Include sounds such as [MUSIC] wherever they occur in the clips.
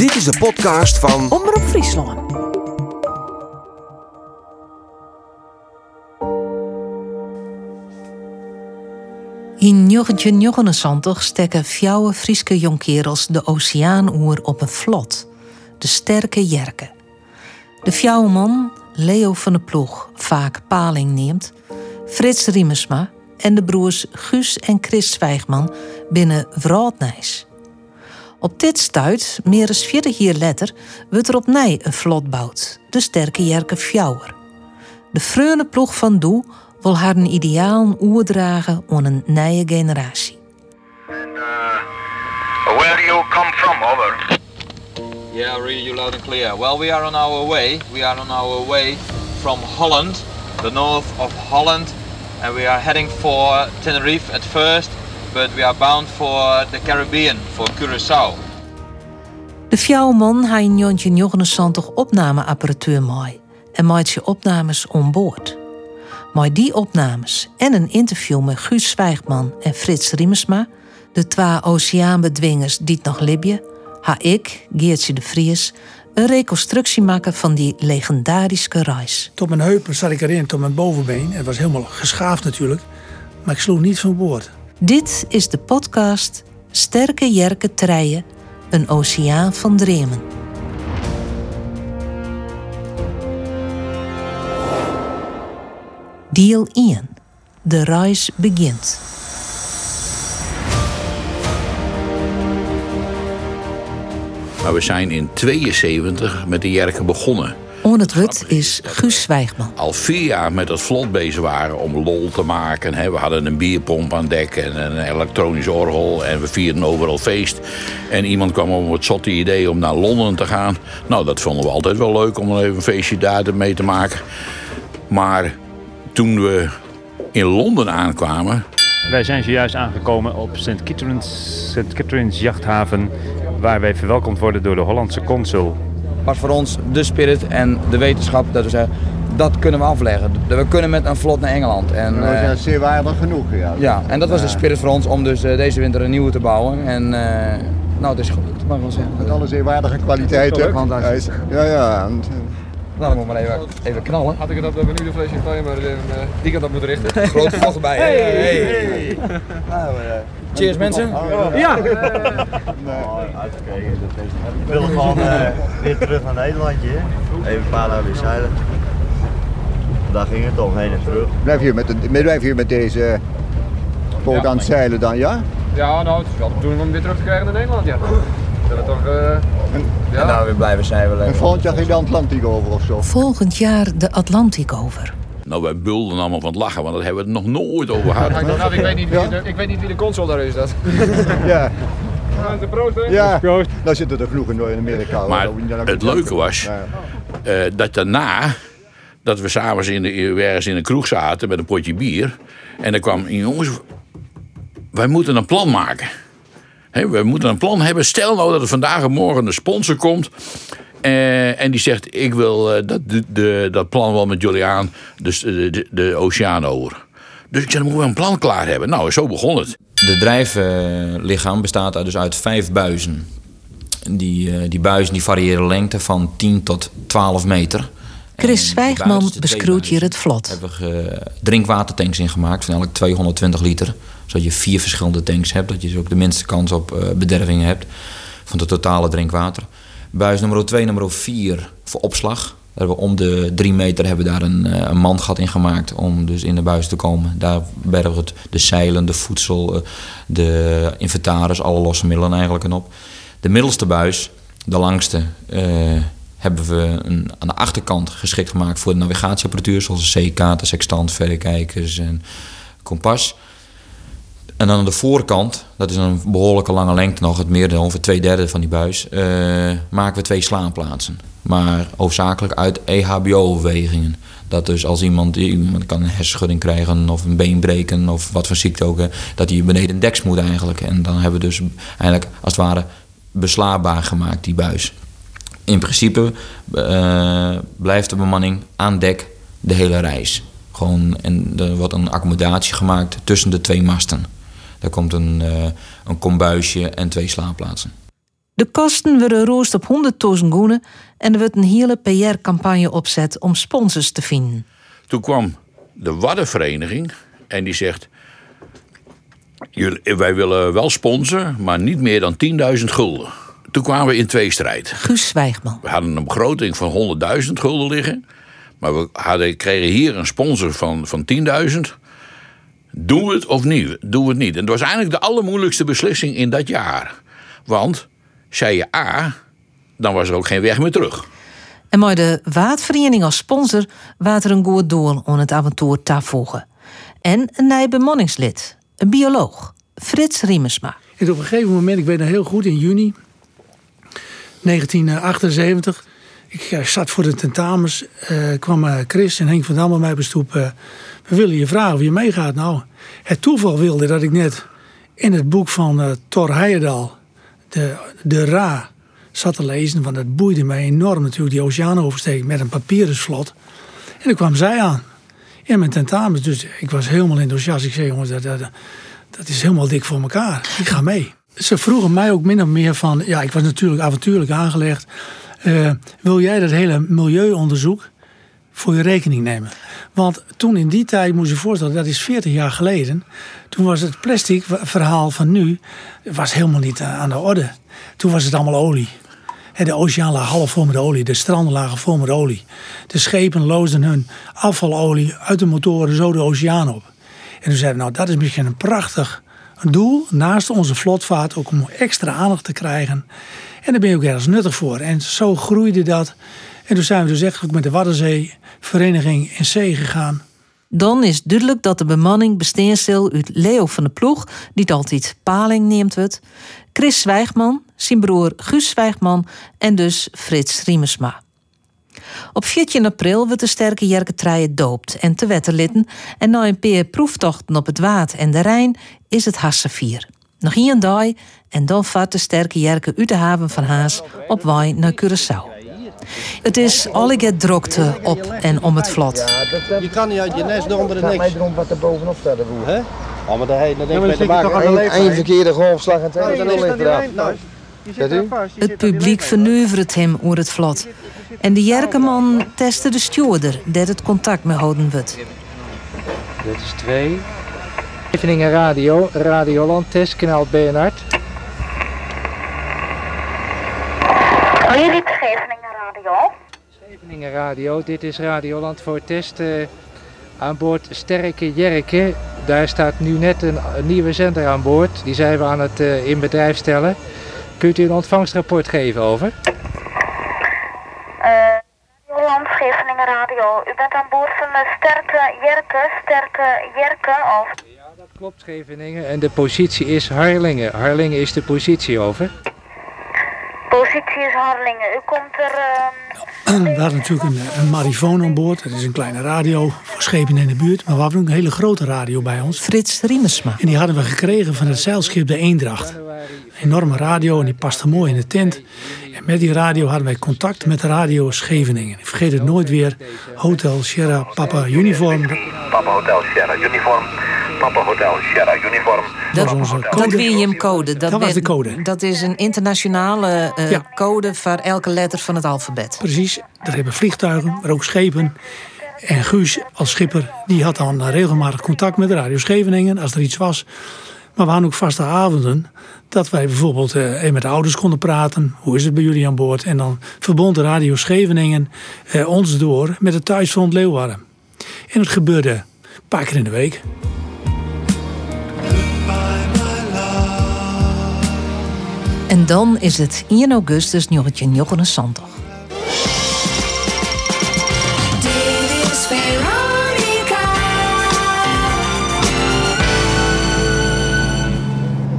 Dit is de podcast van Omroep Friesland. In 1979 stekken fjouwe Frieske jonkerels de oceaanoer op een vlot. De sterke Jerke. De fjouwe man, Leo van de Ploeg, vaak paling neemt, Frits Riemersma en de broers Guus en Chris Zwijgman binnen Wraaldnijs. Op dit stuit, meer dan 40 jaar later, wordt er opnieuw een vlot bouwd, de sterke Jerke Fjouwer. De freune ploeg van Doe wil haar een ideaal oerdragen aan een nieuwe generatie. And uh, where do you come from? Over. Yeah, I read you loud and clear. Well, we are on our way. We are on our way from Holland, the north of Holland, and we are heading for Tenerife at first, but we are bound for the Caribbean, for Curaçao. De fjouwman had in 1979 opnameapparatuur mooi en maakt je opnames onboord. Maar die opnames en een interview met Guus Zwijgman en Frits Riemersma, de twee oceaanbedwingers die het nog libje, ha ik, Geertje de Vries, een reconstructie maken van die legendarische reis. Tot mijn heupen zat ik erin, tot mijn bovenbeen. Het was helemaal geschaafd natuurlijk. Maar ik sloeg niet van boord. Dit is de podcast Sterke Jerke Treien, een oceaan van dremen. Deel 1. De reis begint. Maar we zijn in 72 met de Jerken begonnen. On het wut is Guus Zwijgman. Al vier jaar met het vlot bezig waren om lol te maken. hè. We hadden een bierpomp aan dek en een elektronisch orgel. En we vierden overal feest. En iemand kwam op het zotte idee om naar Londen te gaan. Nou, dat vonden we altijd wel leuk om even een feestje daar mee te maken. Maar toen we in Londen aankwamen, Wij zijn zojuist aangekomen op St. Catherine's, St. Catherine's jachthaven, waar wij verwelkomd worden door de Hollandse consul. Was voor ons de spirit en de wetenschap dat we zeggen, dat kunnen we afleggen. We kunnen met een vlot naar Engeland. En, Dat eh, is zeer waardig genoeg, ja. ja, en dat was de spirit voor ons om dus eh, deze winter een nieuwe te bouwen. En eh, nou, het is gelukt, mag ik wel zeggen. Met alle zeerwaardige kwaliteiten. Fantastisch. Ja, ja. en, Nou, dan moet maar even, even knallen. Had ik het op de menu de flesje champagne, maar uh, die kant op moeten richten. [LAUGHS] Grote vlot erbij. Hey, hey. [LAUGHS] nou, eh, Cheers mensen. Ja! nee, uitgekeken. Ik wil gewoon eh, weer terug naar Nederlandje. Even een paar dagen weer zeilen. Daar ging het om, heen en terug. Blijf hier met, de, blijf hier met deze boot aan het zeilen dan, ja? Ja, nou, het is wel de bedoeling om hem weer terug te krijgen naar Nederland, ja. Dat toch, eh, En nou weer blijven zeilen. En volgend jaar ging de Atlantiek over of zo. Volgend jaar de Atlantiek over. Nou wij bulden allemaal van het lachen, want dat hebben we het nog nooit over gehad. nou, ik weet, niet wie de, ik weet niet wie de consul daar is, dat. [LAUGHS] Ja, De proost, hè? ja. Proost. Dan zitten er genoeg in Amerika. Maar. Dan- het leuke was-. Eh, dat daarna, dat we s'avonds in de, ergens in een kroeg zaten met een potje bier. En er kwam een jongens, wij moeten een plan maken. We moeten een plan hebben. Stel nou dat er vandaag en morgen een sponsor komt. Eh, en die zegt, ik wil eh, dat, de, de- dat plan wel met jullie aan. Dus de, de, de oceaan over. Dus ik zei, dan moeten we een plan klaar hebben. Nou, zo begon het. De drijflichaam bestaat uit- dus uit vijf buizen. Die, eh, die buizen die variëren lengte van 10 tot 12 meter. Chris Zwijgman beschroeit hier het vlot. hebben we eh, drinkwatertanks ingemaakt van elk 220 liter. Zodat je vier verschillende tanks hebt. Dat je dus ook de minste kans op eh, bedervingen hebt van het totale drinkwater. Buis nummer 2 nummer 4 voor opslag. Daar hebben om de drie meter hebben daar een, eh, een mandgat in gemaakt om dus in de buis te komen. Daar bergen het, de zeilen, de voedsel, eh, de inventaris, alle losse middelen eigenlijk en op. De middelste buis, de langste, eh, hebben we aan de achterkant geschikt gemaakt voor de navigatieapparatuur, zoals een C-kaarten, sextant, verrekijkers en kompas. En dan aan de voorkant, dat is een behoorlijke lange lengte nog, het merendeel, ongeveer twee derde van die buis, eh, maken we twee slaapplaatsen. Maar hoofdzakelijk uit EHBO-overwegingen. Dat dus als iemand, iemand kan een hersenschudding krijgen of een been breken of wat voor ziekte ook, dat hij beneden deks moet eigenlijk. En dan hebben we dus eigenlijk als het ware beslaapbaar gemaakt, die buis. In principe eh, blijft de bemanning aan dek de hele reis. Gewoon, en er wordt een accommodatie gemaakt tussen de twee masten. Daar komt een, eh, een kombuisje en twee slaapplaatsen. De kosten worden roost op 100.000 goenen en er wordt een hele PR-campagne opzet om sponsors te vinden. Toen kwam de Waddenvereniging en die zegt... "Jullie- Wij willen wel sponsoren, maar niet meer dan 10.000 gulden. Toen kwamen we in tweestrijd. Guus Zwijgman. We hadden een begroting van 100.000 gulden liggen. Maar we hadden, kregen hier een sponsor van, van 10.000. Doen we het of niet? Doen we het niet? En dat was eigenlijk de allermoeilijkste beslissing in dat jaar. Want, zei je A, dan was er ook geen weg meer terug. En met de Waadvereniging als sponsor er een goed doel om het avontuur te voegen. En een nieuw bemanningslid, een bioloog, Frits Riemersma. En op een gegeven moment, ik weet nog heel goed, in juni 1978. Ik eh, zat voor de tentamens, eh, kwam eh, Chris en Henk van Dam bij mij bestoep. eh, we willen je vragen of je meegaat. Nou, het toeval wilde dat ik net in het boek van eh Thor Heyerdahl, de, de Ra, zat te lezen. Want dat boeide mij enorm natuurlijk, die oceaan oversteken met een papieren slot. En dan kwam zij aan in mijn tentamens. Dus ik was helemaal enthousiast. Ik zei, jongens, dat, dat, dat is helemaal dik voor elkaar. Ik ga mee. Ze vroegen mij ook min of meer van... Ja, ik was natuurlijk avontuurlijk aangelegd. Eh, wil jij dat hele milieuonderzoek voor je rekening nemen? Want toen in die tijd, moet je voorstellen, dat is 40 jaar geleden. Toen was het plastic verhaal van nu was helemaal niet eh, aan de orde. Toen was het allemaal olie. De oceaan lag half vol met olie. De stranden lagen vol met olie. De schepen loosden hun afvalolie uit de motoren zo de oceaan op. En toen zeiden we, nou dat is misschien een prachtig doel naast onze vlotvaart. Ook om extra aandacht te krijgen. En daar ben je ook ergens nuttig voor. En zo groeide dat. En toen zijn we dus echt ook met de Waddenzee Vereniging in zee gegaan. Dan is duidelijk dat de bemanning zal uit Leo van de Ploeg, die het altijd Paling neemt het, Chris Zwijgman, zijn broer Guus Zwijgman en dus Frits Riemersma. Op 14 april wordt de sterke Jerke Treien doopt en te wetterlitten en na een paar proeftochten op het Waad en de Rijn is het Hassevier. Nog een dag en dan vaart de sterke Jerke uit de haven van Haas op waai naar Curaçao. Het is allige drokte op en om het vlot. Je kan niet uit je nest door onder de niks. mij erom wat er bovenop staat. Hè? Oh, maar dan aan de? Eén verkeerde golfslag en twee ligt eraf. Het publiek verneuvert hem oer het vlot. En de Jerkeman testte de stewarder dat het contact mee houden wordt. Dit is 2. Scheveningen Radio, Radioland, testkanaal Bernhard. Hoor dit Scheveningen Radio? Scheveningen Radio, dit is Radioland voor test eh, aan boord Sterke Jerke. Daar staat nu net een, een nieuwe zender aan boord. Die zijn we aan het eh, in bedrijf stellen. Kunt u een ontvangstrapport geven over? Holland Scheveningen Radio. U bent aan boord van de Sterke Jerke, Sterke Jerke of... Klopt, Scheveningen. En de positie is Harlingen. Harlingen is de positie over. Positie is Harlingen. U komt er... ehm, [CLEARS THROAT] We hadden natuurlijk een, een marifoon aan boord. Dat is een kleine radio voor schepen in de buurt. Maar we hadden ook een hele grote radio bij ons. Frits Riemersma. En die hadden we gekregen van het zeilschip de Eendracht. Een enorme radio en die paste mooi in de tent. En met die radio hadden wij contact met de radio Scheveningen. Ik vergeet het nooit weer. Hotel Sierra Papa Uniform. Papa Hotel Sierra Uniform. Papa Hotel Sierra Uniform. Dat was onze Dat code. William code. Dat was de code. Dat is een internationale eh, Ja. code voor elke letter van het alfabet. Precies, daar hebben vliegtuigen, maar ook schepen. En Guus als schipper, die had dan regelmatig contact met de Radio Scheveningen als er iets was. Maar we hadden ook vaste avonden dat wij bijvoorbeeld eh, even met de ouders konden praten. Hoe is het bij jullie aan boord? En dan verbond de Radio Scheveningen eh, ons door met het thuisfront Leeuwarden. En het gebeurde een paar keer in de week. Dan is het 1 augustus 1979. Dit is Veronica.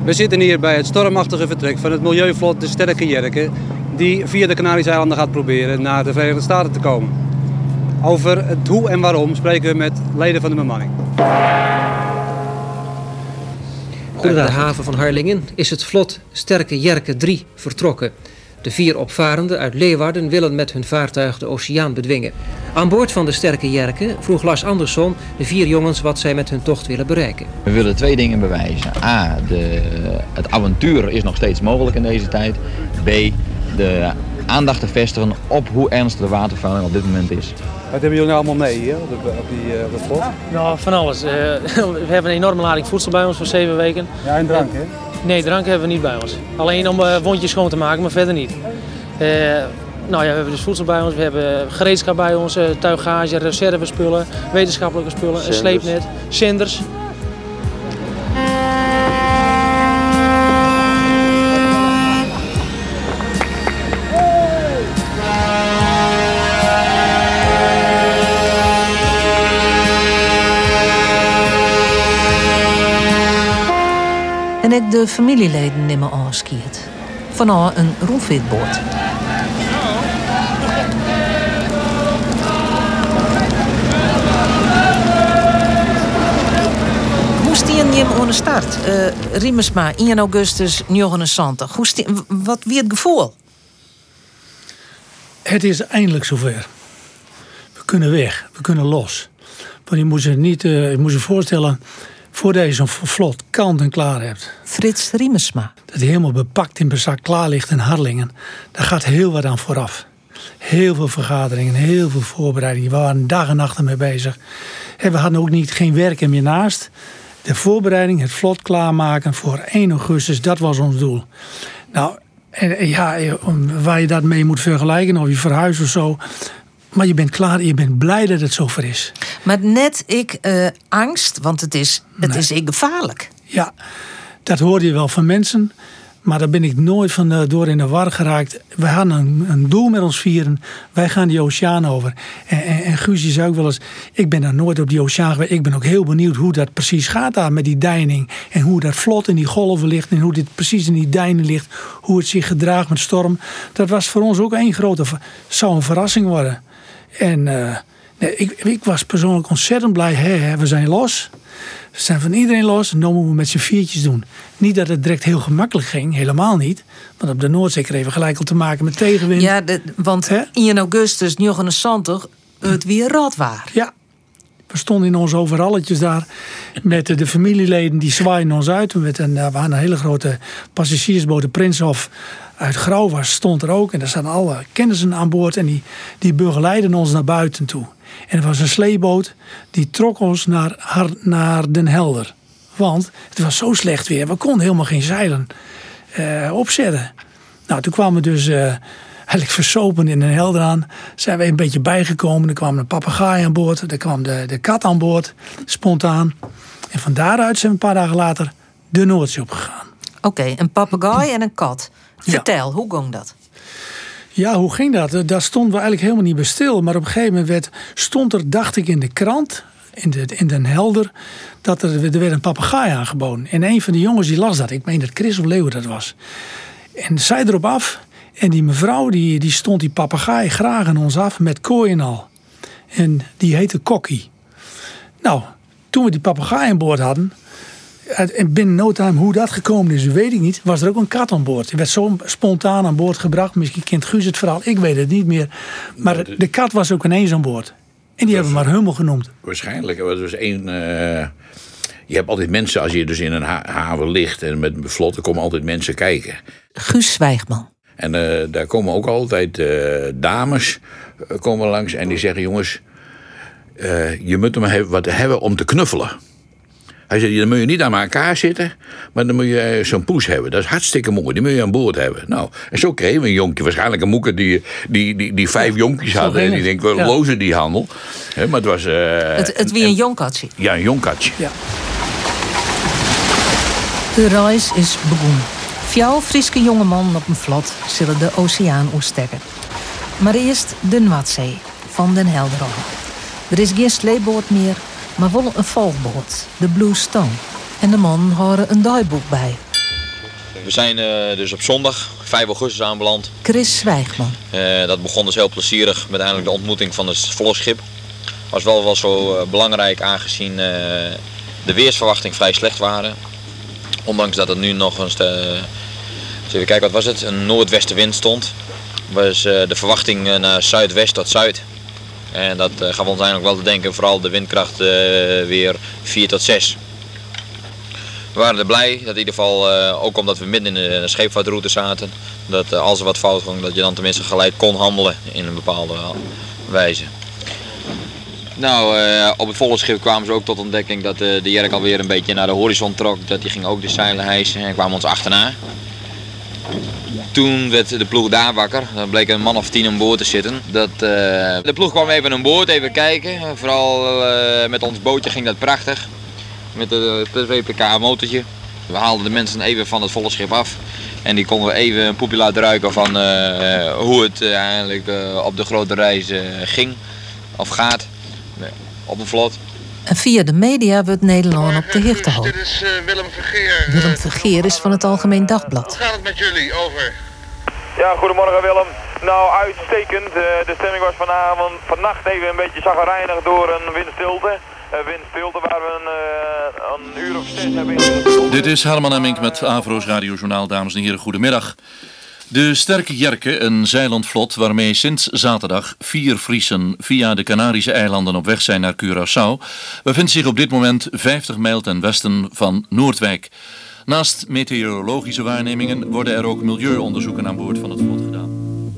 We zitten hier bij het stormachtige vertrek van het milieuvlot de Sterke Jerke, die via de Canarische eilanden gaat proberen naar de Verenigde Staten te komen. Over het hoe en waarom spreken we met leden van de bemanning. Uit de haven van Harlingen is het vlot Sterke Jerke 3 vertrokken. De vier opvarenden uit Leeuwarden willen met hun vaartuig de oceaan bedwingen. Aan boord van de sterke Jerke vroeg Lars Andersson de vier jongens wat zij met hun tocht willen bereiken. We willen twee dingen bewijzen. A, de, het avontuur is nog steeds mogelijk in deze tijd. B, de aandacht te vestigen op hoe ernstig de watervervuiling op dit moment is. Wat hebben jullie allemaal mee hier op, de, op die eh, op vlot? Nou, van alles. Eh, [LAUGHS] we hebben een enorme lading voedsel bij ons voor zeven weken. Ja, en drank, hè? Nee, drank hebben we niet bij ons. Alleen om eh, wondjes schoon te maken, maar verder niet. Eh, nou ja, we hebben dus voedsel bij ons, we hebben gereedschap bij ons, eh, tuigage, reservespullen, wetenschappelijke spullen, een sleepnet, zenders. En ik de familieleden nimmer aanskiet. Vanaf een roefwitboord. Hoe stien je hem aan de start? Uh, Riemersma, 1 augustus 79. Hoe stien, wat wie het gevoel? Het is eindelijk zover. We kunnen weg, we kunnen los. Want je moet je niet, eh, je moet je voorstellen, voordat je zo'n vlot kant en klaar hebt. Frits Riemersma. Dat hij helemaal bepakt in bezak klaar ligt in Harlingen. Daar gaat heel wat aan vooraf. Heel veel vergaderingen, heel veel voorbereidingen. We waren dag en nacht ermee bezig. En we hadden ook niet, geen werk meer naast. De voorbereiding, het vlot klaarmaken voor 1 augustus, dat was ons doel. Nou, en, ja, om- waar je dat mee moet vergelijken, of je verhuist of zo. Maar je bent klaar, je bent blij dat het zover is. Maar net ik eh, angst, want het is, het is gevaarlijk. Ja, dat hoorde je wel van mensen. Maar daar ben ik nooit van eh, door in de war geraakt. We hadden een, een doel met ons vieren. Wij gaan die oceaan over. En, en, en Guus die zei ook wel eens... ik ben daar nooit op die oceaan geweest. Ik ben ook heel benieuwd hoe dat precies gaat daar met die deining. En hoe dat vlot in die golven ligt. En hoe dit precies in die deinen ligt. Hoe het zich gedraagt met storm. Dat was voor ons ook één grote... zou een verrassing worden. En eh, nee, ik, ik was persoonlijk ontzettend blij. Hè, hè, we zijn los. We zijn van iedereen los. En dan moeten we met z'n viertjes doen. Niet dat het direct heel gemakkelijk ging. Helemaal niet. Want op de Noordzee kregen we gelijk al te maken met tegenwind. Ja, de, want 1 augustus 79 het weer rot waar. Ja. We stonden in onze overalletjes daar met de, de familieleden die zwaaien ons uit. We hadden een hele grote passagiersboot, de Prinshof uit Grauwers stond er ook. En daar zaten alle kennissen aan boord en die, die begeleiden ons naar buiten toe. En er was een sleeboot die trok ons naar, naar Den Helder. Want het was zo slecht weer, we konden helemaal geen zeilen eh, opzetten. Nou, toen kwamen we dus eh, eigenlijk versopen in Den Helder aan. Zijn we een beetje bijgekomen. Er kwam een papegaai aan boord. Er kwam de, de kat aan boord, spontaan. En van daaruit zijn we een paar dagen later de Noordzee opgegaan. Oké, een papegaai en een kat. Vertel, hoe ging dat? Ja, hoe ging dat? Eh, Daar stonden we eigenlijk helemaal niet bij stil. Maar op een gegeven moment werd, stond er, dacht ik, in de krant, in, de, in Den Helder, dat er, er werd een papegaai aangeboden. En een van de jongens die las dat. Ik meen dat Chris of Leeuwen dat was. En zij erop af. En die mevrouw die, die stond die papegaai graag aan ons af met kooi en al. En die heette Kokkie. Nou, toen we die papegaai aan boord hadden. En binnen no time hoe dat gekomen is, weet ik niet. Was er ook een kat aan boord. Die werd zo spontaan aan boord gebracht. Misschien kent Guus het verhaal. Ik weet het niet meer. Maar de, de kat was ook ineens aan boord. En die hebben we maar Hummel genoemd. Waarschijnlijk. Er was dus één. eh, je hebt altijd mensen, als je dus in een ha- haven ligt en met een vlot, er komen altijd mensen kijken. Guus Zwijgman. En eh, daar komen ook altijd eh, dames komen langs en die zeggen: jongens, eh, je moet hebben- wat hebben om te knuffelen. Hij zei: dan moet je niet aan elkaar zitten, maar dan moet je eh, zo'n poes hebben. Dat is hartstikke mooi, die moet je aan boord hebben. Nou, en zo kregen we een jonkje. Waarschijnlijk een moeder die, die, die, die vijf jonkjes hadden. En die denkt: we Ja. lozen die handel. Hè, maar het was. eh, het het weer een jong katje. ja, een jong katje. Ja. De reis is begonnen. Fjouw Friese jongeman op een vlot zullen de oceaan oestekken. Maar eerst de Noordzee van Den Helder. Er is geen sleepboot meer, maar wel een volgboot, de Blue Stone. En de man houden een dagboek bij. We zijn eh, dus op zondag, 5 augustus aanbeland. Chris Zwijgman. Eh, dat begon dus heel plezierig met eindelijk de ontmoeting van het vlotschip. Was wel, wel zo eh, belangrijk aangezien de weersverwachting vrij slecht waren. Ondanks dat het nu nog eens even kijken, wat was het? Een noordwestenwind stond. Was de verwachting naar zuidwest tot zuid. En dat eh, gaf ons eigenlijk wel te denken, vooral de windkracht eh, weer 4 tot 6. We waren er blij, dat in ieder geval, eh, ook omdat we midden in de scheepvaartroute zaten, dat als er wat fout ging, dat je dan tenminste gelijk kon handelen in een bepaalde wijze. Nou, op het volle schip kwamen ze ook tot ontdekking dat de Jerk alweer een beetje naar de horizon trok. Dat die ging ook de zeilen hijsen en kwamen ons achterna. Toen werd de ploeg daar wakker. Er bleek een man of tien aan boord te zitten. Dat, eh, de ploeg kwam even aan boord, even kijken. Vooral eh, met ons bootje ging dat prachtig. Met het WPK motortje. We haalden de mensen even van het volle schip af. En die konden we even een poepje laten ruiken van eh, hoe het eigenlijk op de grote reis ging. Of gaat. Op een vlot. En via de media wordt Nederland op de hichte gehouden. Dit is eh, Willem Vergeer. Willem Vergeer is van het Algemeen Dagblad. Hoe gaat het met jullie? Over. Ja, goedemorgen Willem. Nou, uitstekend. Eh, de stemming was vanavond, vannacht even een beetje zagrijnig door een windstilte. Een windstilte waar we een, eh, een uur of zes hebben in Dit is Herman Emmink met Avro's Radiojournaal, dames en heren, goedemiddag. De Sterke Jerke, een zeilandvlot waarmee sinds zaterdag vier Friesen via de Canarische eilanden op weg zijn naar Curaçao, bevindt zich op dit moment 50 mijl ten westen van Noordwijk. Naast meteorologische waarnemingen worden er ook milieuonderzoeken aan boord van het vlot gedaan.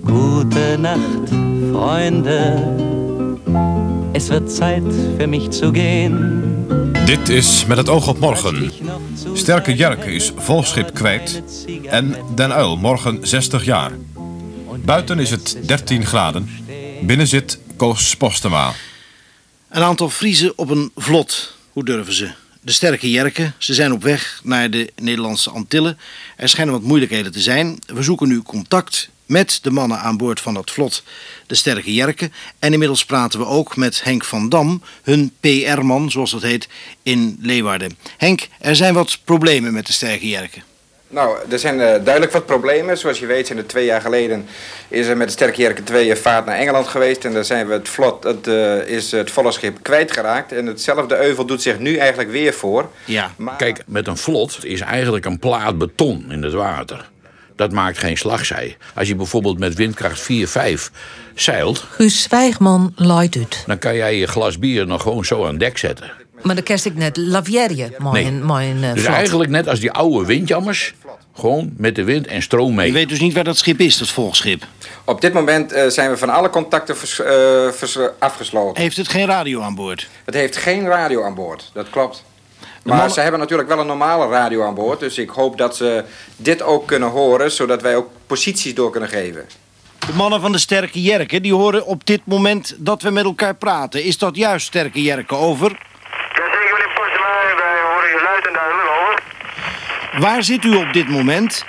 Gute Nacht, Freunde. Es wird Zeit für mich zu gehen. Dit is Met het oog op morgen. Sterke Jerke is volschip kwijt en Den Uil morgen 60 jaar. Buiten is het 13 graden. Binnen zit Koos Postema. Een aantal Friezen op een vlot. Hoe durven ze? De sterke Jerken. Ze zijn op weg naar de Nederlandse Antillen. Er schijnen wat moeilijkheden te zijn. We zoeken nu contact met de mannen aan boord van dat vlot, de sterke Jerken. En inmiddels praten we ook met Henk van Dam, hun PR-man, zoals dat heet, in Leeuwarden. Henk, er zijn wat problemen met de sterke Jerken. Nou, er zijn eh, duidelijk wat problemen. Zoals je weet zijn er twee jaar geleden is er met de Sterke Jerken 2 een vaart naar Engeland geweest. En daar zijn we het vlot, het, eh, is het volle schip kwijtgeraakt. En hetzelfde euvel doet zich nu eigenlijk weer voor. Ja. Kijk, met een vlot is eigenlijk een plaat beton in het water. Dat maakt geen slagzij. Als je bijvoorbeeld met windkracht 4, 5 zeilt... Guus Zwijgman luidt uit. dan kan jij je glas bier nog gewoon zo aan dek zetten. Maar dan kerst ik net Lavierje, mijn, mijn eh, Dus vlot. eigenlijk net als die oude windjammers... gewoon met de wind en stroom mee. Je weet dus niet waar dat schip is, dat volgschip. Op dit moment eh, zijn we van alle contacten vers- eh, vers- afgesloten. Heeft het geen radio aan boord? Het heeft geen radio aan boord, dat klopt. Maar mannen- ze hebben natuurlijk wel een normale radio aan boord. Dus ik hoop dat ze dit ook kunnen horen, zodat wij ook posities door kunnen geven. De mannen van de sterke Jerken die horen op dit moment dat we met elkaar praten. Is dat juist, sterke Jerken? Over. Jazeker, meneer Postema. Wij horen je luid en duidelijk. Over. Waar zit u op dit moment?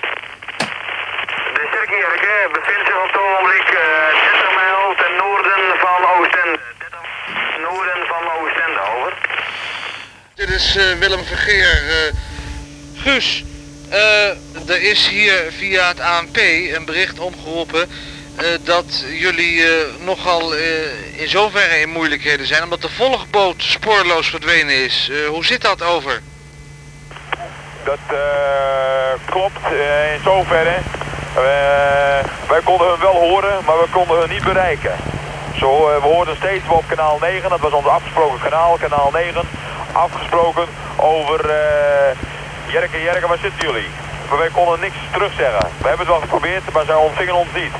De Sterke Jerke bevindt zich op het ogenblik eh 30 mijl ten noorden van Oostende. 30 noorden van Oostende, over. Dit is eh, Willem Vergeer. Eh, Guus, eh, er is hier via het ANP een bericht omgeroepen eh, dat jullie eh, nogal eh, in zoverre in moeilijkheden zijn omdat de volgboot spoorloos verdwenen is. Eh, hoe zit dat over? Dat eh, klopt eh, in zoverre. Eh, wij konden hun wel horen, maar we konden hun niet bereiken. Zo, we hoorden steeds op kanaal 9, dat was ons afgesproken kanaal, kanaal 9, afgesproken over Jerke, Jerke, waar zitten jullie? Maar wij konden niks terugzeggen. We hebben het wel geprobeerd, maar zij ontvingen ons niet.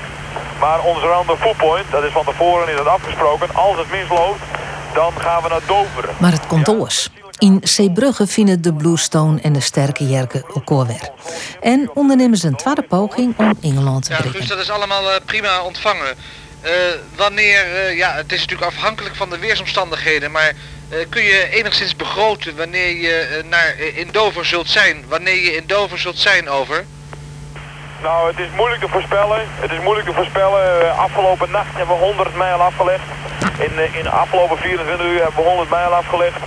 Maar onze rande footpoint, dat is van tevoren is dat afgesproken, als het misloopt, dan gaan we naar Dover. Maar het komt oors. In Zeebrugge vinden de Bluestone en de sterke Jerken elkaar weer. En ondernemen ze een tweede poging om Engeland te Ja, breken. Guus, dat is allemaal eh, prima ontvangen. Eh, wanneer, eh, ja, het is natuurlijk afhankelijk van de weersomstandigheden, maar eh, kun je enigszins begroten wanneer je naar, in Dover zult zijn? Wanneer je in Dover zult zijn, over? Nou, het is moeilijk te voorspellen. Het is moeilijk te voorspellen. Afgelopen nacht hebben we 100 mijl afgelegd. In, in de afgelopen 24 uur hebben we 100 mijl afgelegd.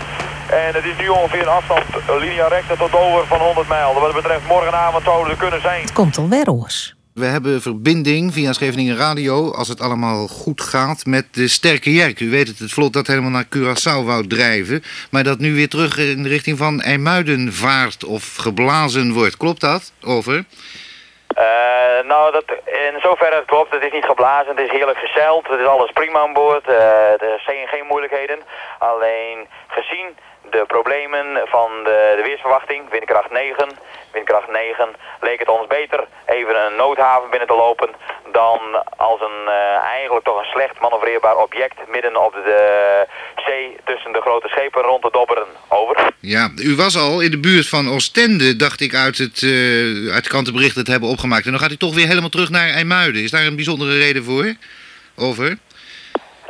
En het is nu ongeveer een afstand linea recta tot over van 100 mijl. Wat dat betreft morgenavond zouden we kunnen zijn. Het komt alweer oors. We hebben verbinding via Scheveningen Radio, als het allemaal goed gaat, met de Sterke Jerk. U weet het, het vlot dat helemaal naar Curaçao wou drijven, maar dat nu weer terug in de richting van IJmuiden vaart of geblazen wordt. Klopt dat? Over. Eh, nou, dat, in zoverre klopt. Het is niet geblazen, het is heerlijk gezeild. Het is alles prima aan boord. Eh, er zijn geen moeilijkheden. Alleen gezien de problemen van de, de weersverwachting, windkracht 9, windkracht 9, leek het ons beter even een noodhaven binnen te lopen dan als een eh, eigenlijk toch een slecht manoeuvreerbaar object midden op de zee tussen de grote schepen rond te dobberen. Over. Ja, u was al in de buurt van Oostende, dacht ik, uit het, eh uit de krantenberichten het hebben opgemaakt. En dan gaat u toch weer helemaal terug naar IJmuiden. Is daar een bijzondere reden voor? Over?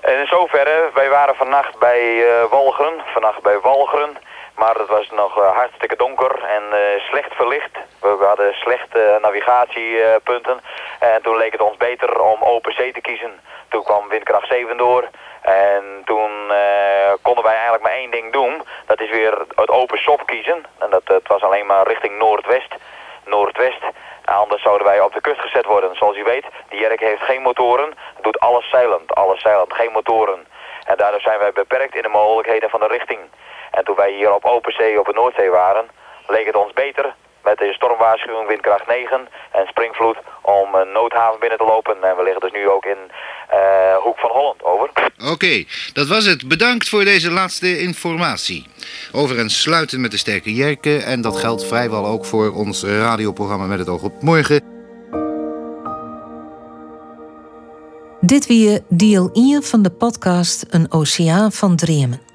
En in zoverre, wij waren vannacht bij eh Walcheren, vannacht bij Walcheren. Maar het was nog eh, hartstikke donker en eh, slecht verlicht. We, hadden slechte navigatiepunten. en toen leek het ons beter om open zee te kiezen. Toen kwam windkracht 7 door. En toen konden wij eigenlijk maar één ding doen. Dat is weer het open sop kiezen. En dat was alleen maar richting noordwest. Noordwest. Anders zouden wij op de kust gezet worden. Zoals u weet, die Jerk heeft geen motoren. Doet alles zeilend. Alles zeilend. Geen motoren. En daardoor zijn wij beperkt in de mogelijkheden van de richting. En toen wij hier op open zee op de Noordzee waren, leek het ons beter met deze stormwaarschuwing windkracht 9 en springvloed om een noodhaven binnen te lopen. En we liggen dus nu ook in eh, Hoek van Holland, over. Oké, dat was het. Bedankt voor deze laatste informatie. Over en sluiten met de sterke jerken. En dat geldt vrijwel ook voor ons radioprogramma met het oog op morgen. Dit weer deel 1 van de podcast Een Oceaan van Dreamen.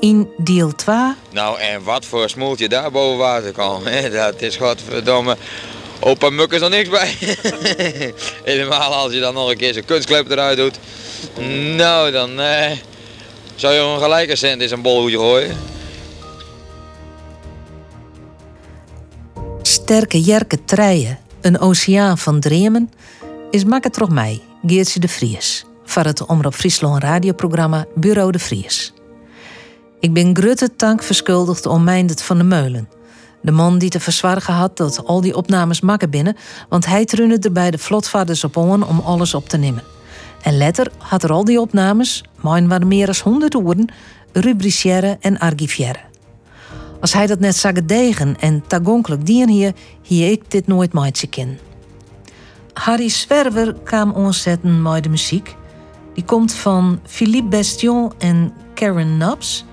In deel 2 Nou, en wat voor smoeltje daar boven water kan. Hè? Dat is godverdomme. Opa Muk is er niks bij. [LAUGHS] Helemaal als je dan nog een keer zijn kunstklep eruit doet. Nou, dan eh, zou je een cent in zijn bolhoedje gooien. Sterke Jerke Treien, Een Oceaan van Dreamen, is makke toch mij, Geertje de Vries, van het Omroep Friesland radioprogramma Bureau de Vries. Ik ben grutte tank verschuldigd om Meindert van de Meulen. De man die te verzwargen had dat al die opnames makken binnen, want hij trunde er bij de vlotvaders op on om alles op te nemen. En later had er al die opnames, mijn waren meer dan honderd woorden, rubriciëren en archiviëren. Als hij dat net zag degen en tagonkelijk dien hier, hier ik dit nooit meidje ken. Harry Swerver kwam ontzetten met de muziek. Die komt van Philippe Bestion en Karen Nabs.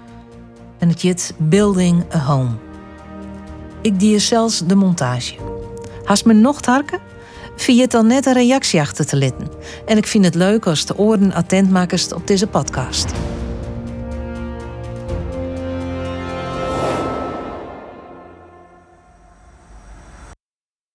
En het jit Building a Home. Ik die zelfs de montage. Hast me nog harken? Vind het dan net een reactie achter te litten? En ik vind het leuk als de oren attent maakst op deze podcast.